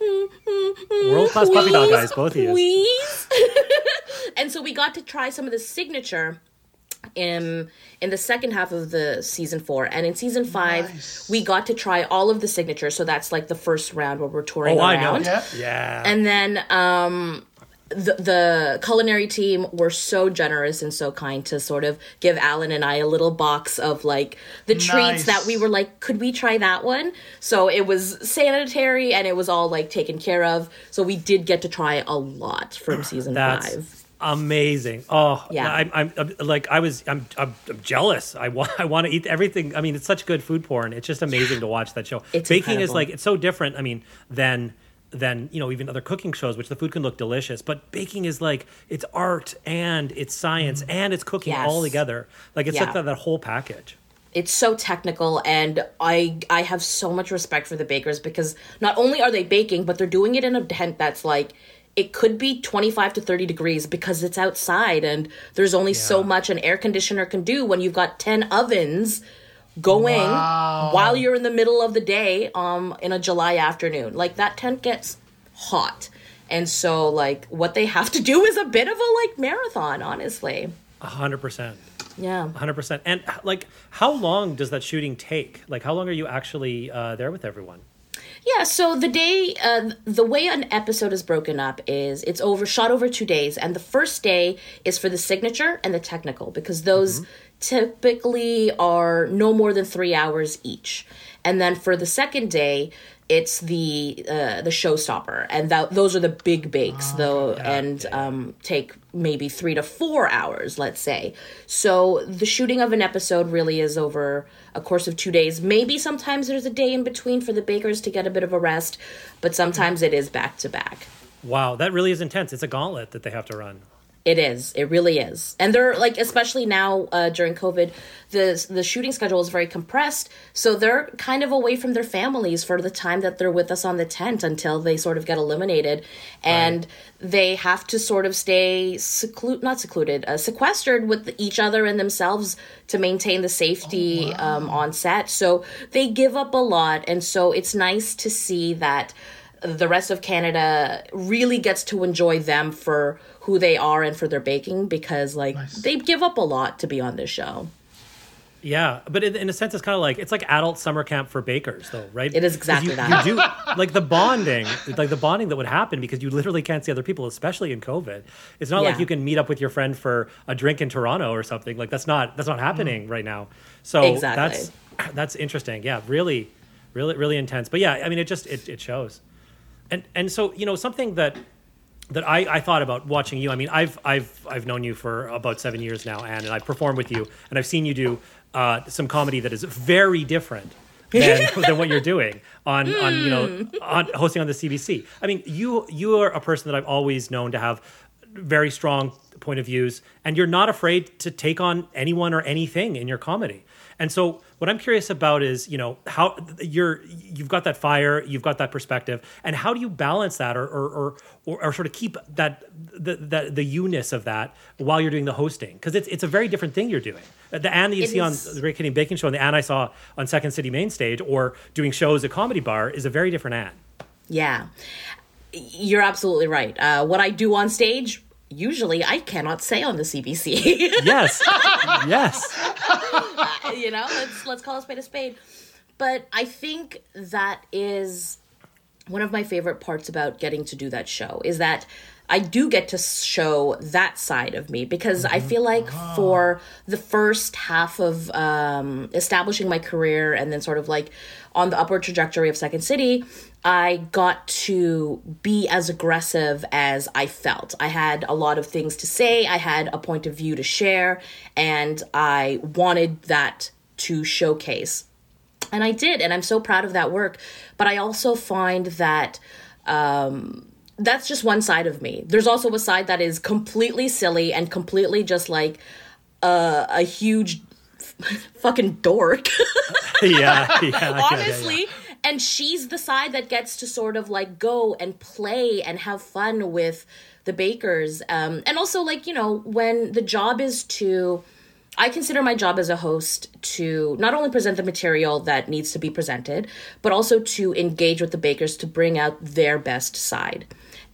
World class puppy dog "Please, guys, both of you. and so we got to try some of the signature in in the second half of the season four and in season five Nice. we got to try all of the signatures so that's like the first round where we're touring Oh, I know. around Yeah. Yeah. and then um the, the culinary team were so generous and so kind to sort of give Alan and I a little box of like the treats that we were like, could we try that one? So it was sanitary and it was all like taken care of. So we did get to try a lot from season That's five. Amazing. Oh, Yeah. I'm, I'm, I'm like I was. I'm, I'm, I'm jealous. I want. I want to eat everything. I mean, it's such good food porn. It's just amazing to watch that show. It's Baking is like it's so different. I mean, than than you know even other cooking shows, which the food can look delicious. But baking is like it's art and it's science mm-hmm. and it's cooking Yes. all together. Like it's Yeah. like that, that whole package. it's so technical and i i have so much respect for the bakers because not only are they baking but they're doing it in a tent that's like it could be 25 to 30 degrees because it's outside and there's only so much an air conditioner can do when you've got 10 ovens going while you're in the middle of the day um in a july afternoon. Like that tent gets hot. And so like what they have to do is a bit of a like marathon honestly. A hundred percent. yeah. 100% and like how long does that shooting take? Like how long are you actually uh, there with everyone Yeah, so the day, uh, the way an episode is broken up is it's over shot over two days, and the first day is for the signature and the technical because those typically are no more than three hours each, and then for the second day, it's the uh, the showstopper, and that those are the big bakes though, and um, take maybe three to four hours, let's say. So the shooting of an episode really is over a course of two days. Maybe sometimes there's a day in between for the bakers to get a bit of a rest, but sometimes it is back to back. wow that really is intense it's a gauntlet that they have to run It is. It really is. And they're like, especially now uh, during COVID, the the shooting schedule is very compressed. So they're kind of away from their families for the time that they're with us on the tent until they sort of get eliminated, and they have to sort of stay seclude, not secluded, uh, sequestered with each other and themselves to maintain the safety um, on set. So they give up a lot, and so it's nice to see that the rest of Canada really gets to enjoy them for who they are and for their baking because like they give up a lot to be on this show. Yeah, but in, in a sense, it's kind of like it's like adult summer camp for bakers, though, right? It is exactly you, that. You do like the bonding, like the bonding that would happen because you literally can't see other people, especially in COVID. It's not like you can meet up with your friend for a drink in Toronto or something. Like that's not that's not mm-hmm. happening right now. So Exactly. that's that's interesting. Yeah, really, really, really intense. But yeah, I mean, it just it, it shows. And and so you know something that that I, I thought about watching you. I mean, I've I've I've known you for about seven years now, Ann, and I've performed with you, and I've seen you do uh, some comedy that is very different than, than what you're doing on on you know on hosting on the CBC. I mean, you you are a person that I've always known to have very strong point of views, and you're not afraid to take on anyone or anything in your comedy. And so, what I'm curious about is, you know, how you're you've got that fire, you've got that perspective, and how do you balance that, or or or, or, or sort of keep that the, the the you-ness of that while you're doing the hosting? Because it's it's a very different thing you're doing. The Ann that you It see on the Great Canadian Baking Show, and the Ann I saw on Second City Main Stage, or doing shows at Comedy Bar, is a very different Ann. Yeah. You're absolutely right. Uh, what I do on stage, usually I cannot say on the CBC. Yes, yes. you know, let's let's call a spade a spade. But I think that is one of my favorite parts about getting to do that show is that I do get to show that side of me because I feel like for the first half of um, establishing my career and then sort of like on the upward trajectory of Second City, I got to be as aggressive as I felt. I had a lot of things to say, I had a point of view to share, and I wanted that to showcase. And I did, and I'm so proud of that work. But I also find that um, that's just one side of me. There's also a side that is completely silly and completely just like uh, a huge fucking dork. yeah, yeah, it, yeah. honestly and she's the side that gets to sort of like go and play and have fun with the bakers um, and also like you know when the job is to i consider my job as a host to not only present the material that needs to be presented but also to engage with the bakers to bring out their best side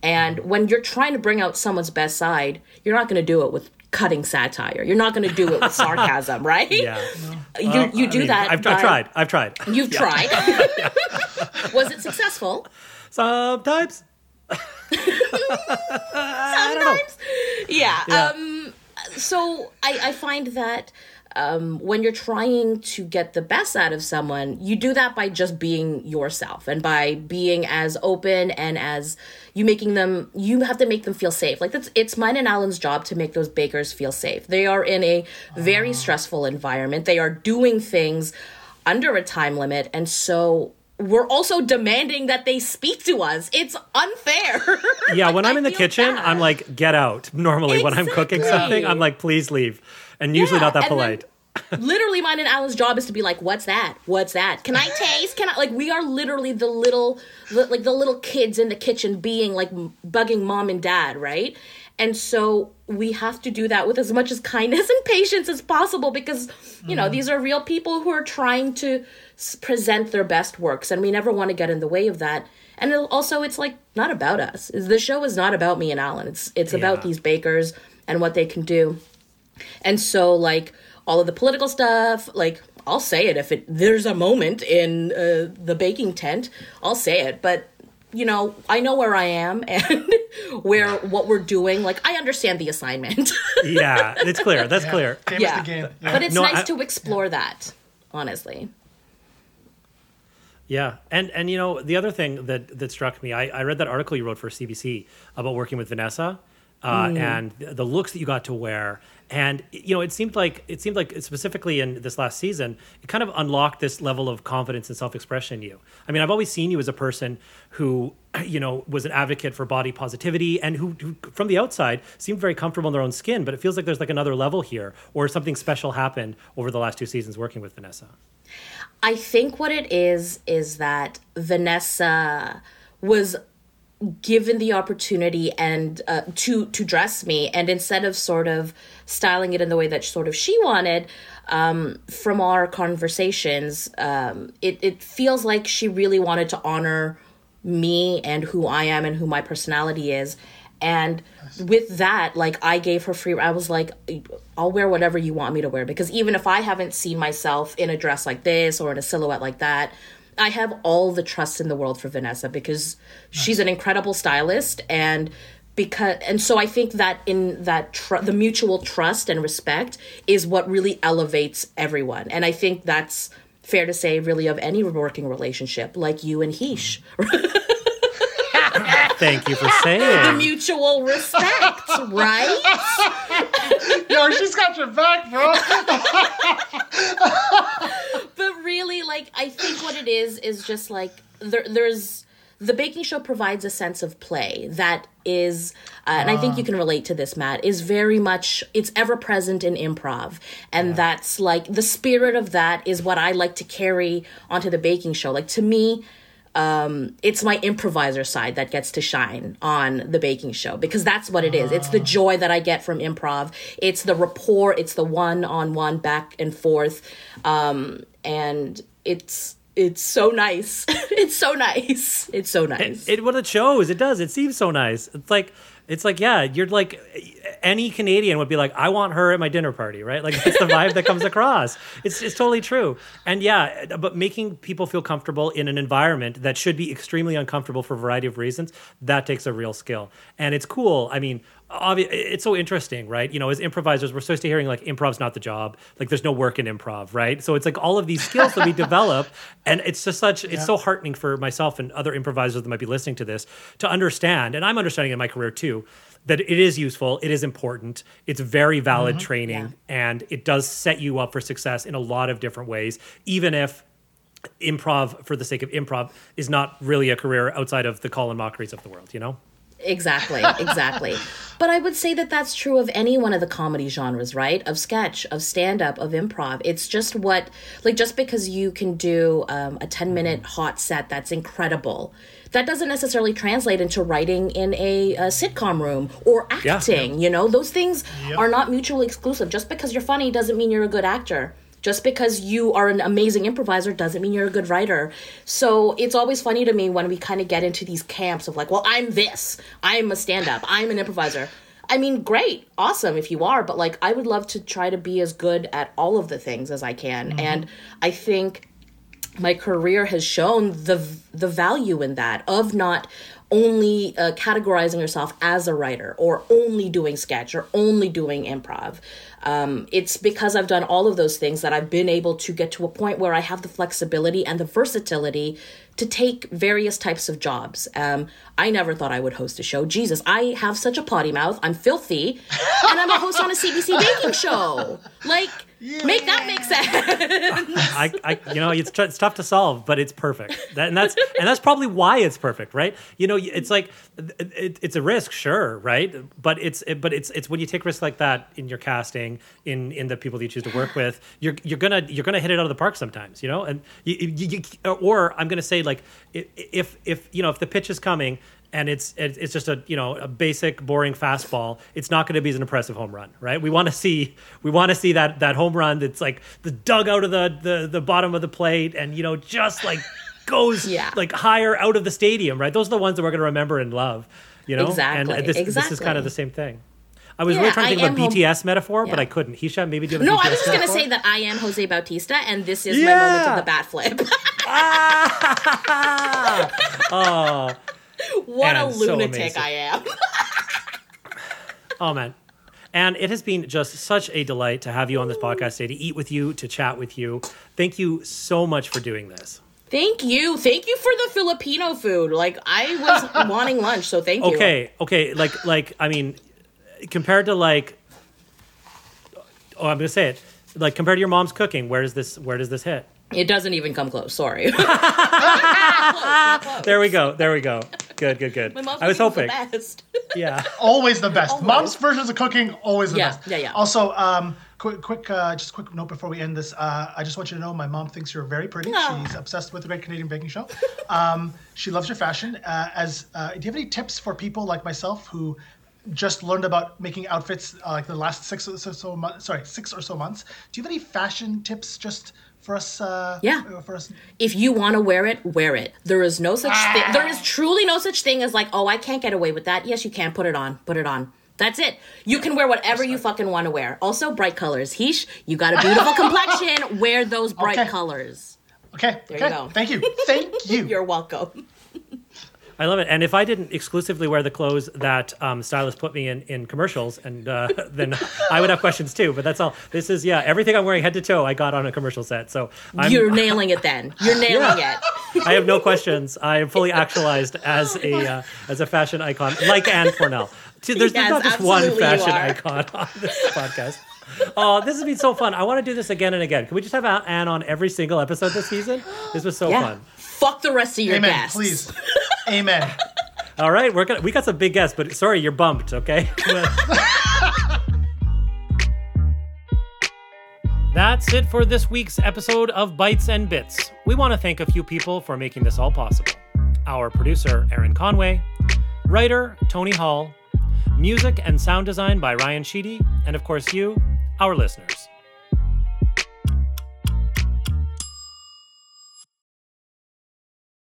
and when you're trying to bring out someone's best side you're not going to do it with cutting satire you're not going to do it with sarcasm right Yeah. you, Well, you I do mean, that I've, I've tried. I've tried. You've tried. Was it successful? Sometimes. Sometimes. Yeah. Um. So I I find that. Um, when you're trying to get the best out of someone, you do that by just being yourself and by being as open and as you making them. You have to make them feel safe. Like that's it's mine and Alan's job to make those bakers feel safe. They are in a very stressful environment. They are doing things under a time limit, and so we're also demanding that they speak to us. It's unfair. Yeah, when I'm in the kitchen, bad. I'm like, get out. Normally, when I'm cooking something, I'm like, please leave. And usually Yeah, not that polite. literally mine and Alan's job is to be like, "What's that? What's that? Can I taste? Can I?" Like we are literally the little, the, like the little kids in the kitchen, being like bugging mom and dad, right? And so we have to do that with as much as kindness and patience as possible because you know mm-hmm. these are real people who are trying to s- present their best works, and we never want to get in the way of that. And also, it's like not about us. The show is not about me and Alan. It's it's about these bakers and what they can do. And so like all of the political stuff, like I'll say it if it there's a moment in uh, the baking tent, I'll say it, but you know, I know where I am and where what we're doing. Like I understand the assignment. Yeah, it's clear. That's clear. Game yeah. is the game. Yeah. But it's No, nice I- to explore that, honestly. Yeah, and and you know the other thing that that struck me, I, I read that article you wrote for CBC about working with Vanessa, uh, Mm. and the the looks that you got to wear, and you know it seemed like it seemed like specifically in this last season, it kind of unlocked this level of confidence and self expression in you. I mean, I've always seen you as a person who you know was an advocate for body positivity and who, who from the outside seemed very comfortable in their own skin, but it feels like there's like another level here, or something special happened over the last two seasons working with Vanessa. I think what it is is that Vanessa was given the opportunity and uh, to to dress me. And instead of sort of styling it in the way that sort of she wanted um, from our conversations um, it, it feels like she really wanted to honor me and who i am and who my personality is. And with that like i gave her free i was like i'll wear whatever you want me to wear. Because even if i haven't seen myself in a dress like this or in a silhouette like that I have all the trust in the world for Vanessa because she's an incredible stylist and because and so I think that in that tr- the mutual trust and respect is what really elevates everyone and I think that's fair to say really of any working relationship like you and Heesh Thank you for saying the saying. mutual respect right Yo, she's got your back, bro. Really like i think what it is is just like there, there's the baking show provides a sense of play that is uh, and i think you can relate to this matt is very much it's ever present in improv. And that's like the spirit of that is what i like to carry onto the baking show. Like to me um, it's my improviser side that gets to shine on the baking show because that's what it is. It's the joy that I get from improv. It's the rapport. It's the one on one back and forth, um, and it's it's so nice. it's so nice. It's so nice. It what it shows. It does. It seems so nice. It's like It's like, yeah, you're like any Canadian would be like, I want her at my dinner party, right? Like that's the vibe that comes across. It's it's totally true. And yeah, but making people feel comfortable in an environment that should be extremely uncomfortable for a variety of reasons, that takes a real skill. And it's cool. I mean, obvi- it's so interesting, right? You know, as improvisers, we're supposed to hearing like improv's not the job. Like there's no work in improv, right? So it's like all of these skills that we develop, and it's just such it's so heartening for myself and other improvisers that might be listening to this to understand, and I'm understanding in my career too, that it is useful, it is important, it's very valid mm-hmm. training, and it does set you up for success in a lot of different ways, even if improv for the sake of improv is not really a career outside of the Colin Mochries of the world, you know? Exactly, exactly. but I would say that that's true of any one of the comedy genres, right? Of sketch, of stand up, of improv. It's just what, like, just because you can do um, a 10 minute hot set that's incredible, that doesn't necessarily translate into writing in a, a sitcom room or Yeah. acting. You know, those things are not mutually exclusive. Just because you're funny doesn't mean you're a good actor. Just because you are an amazing improviser doesn't mean you're a good writer. So it's always funny to me when we kind of get into these camps of like, well, I'm this, I'm a stand up, I'm an improviser. I mean, great, awesome if you are, but like, I would love to try to be as good at all of the things as I can. Mm-hmm. And I think my career has shown the the value in that of not only uh, categorizing yourself as a writer or only doing sketch or only doing improv. Um, it's because I've done all of those things that I've been able to get to a point where I have the flexibility and the versatility to take various types of jobs. Um, I never thought I would host a show. Jesus, I have such a potty mouth. I'm filthy, and I'm a host on a CBC baking show. Like, make that make sense. I, I you know, it's, t- it's tough to solve, but it's perfect. That, and that's and that's probably why it's perfect, right? You know, it's like it, it's a risk, sure, right? But it's it, but it's it's when you take risks like that in your casting, in in the people that you choose to work with, you're you're gonna you're gonna hit it out of the park sometimes, you know. And you, you, you or I'm gonna say like if if you know if the pitch is coming. And it's it's just a you know a basic boring fastball. It's not going to be an impressive home run, right? We want to see we want to see that that home run that's like the dug out of the the the bottom of the plate and you know just like goes Yeah. like higher out of the stadium, right? Those are the ones that we're going to remember and love, you know. Exactly, And this this is kind of the same thing. I was Yeah, really trying to I think of a am home- BTS metaphor, but I couldn't. Hisha, maybe do you have a No, BTS I was just gonna say that I am Jose Bautista, and this is my moment of the bat flip. Ah! oh, what a And so lunatic amazing. I am. oh man. And it has been just such a delight to have you on this podcast today, to eat with you, to chat with you. Thank you so much for doing this. thank you, thank you for the Filipino food. Like I was wanting lunch, so thank you. Okay, okay, like like I mean, compared to like, oh, I'm gonna say it, like compared to your mom's cooking, where does this where does this hit? It doesn't even come close. Sorry. There we go, there we go. Good, good, good. My mom's I was hoping, the best. yeah. Always the best. Always. Mom's versions of cooking, always the Yeah, best. yeah, yeah. Also, um, quick, quick, uh, just a quick note before we end this. Uh, I just want you to know my mom thinks you're very pretty. Aw. She's obsessed with the Great Canadian Baking Show. Um, she loves your fashion. Uh, as uh, do you have any tips for people like myself who just learned about making outfits uh, like the last six or so, so months? Sorry, six or so months. Do you have any fashion tips just for us? Uh, Yeah. For us. if you want to wear it, wear it. There is no such thing. There is truly no such thing as like, oh, I can't get away with that. Yes, you can. Put it on. Put it on. That's it. You can wear whatever you fucking want to wear. Also, bright colors. Heesh, you got a beautiful complexion. Wear those bright Okay. colors. Okay. There you okay. go. Thank you. Thank you. You're welcome. I love it. And if I didn't exclusively wear the clothes that um, stylists put me in in commercials, and uh, then I would have questions too. But that's all. This is yeah, everything I'm wearing head to toe, I got on a commercial set. So I'm, You're nailing it then. You're nailing it. I have no questions. I am fully actualized as a uh, as a fashion icon, like Ann Pornel. There's, there's not just one fashion icon on this podcast. Oh, this has been so fun. I want to do this again and again. Can we just have Ann on every single episode this season? This was so Yeah. fun. Fuck the rest of your Amen. guests. Please. Amen. All right, we're gonna we got some big guests, but sorry, you're bumped. Okay. That's it for this week's episode of Bites and Bits. We want to thank a few people for making this all possible. Our producer, Aaron Conway, writer, Tony Hall, music and sound design by Ryan Sheedy, and of course, you, our listeners.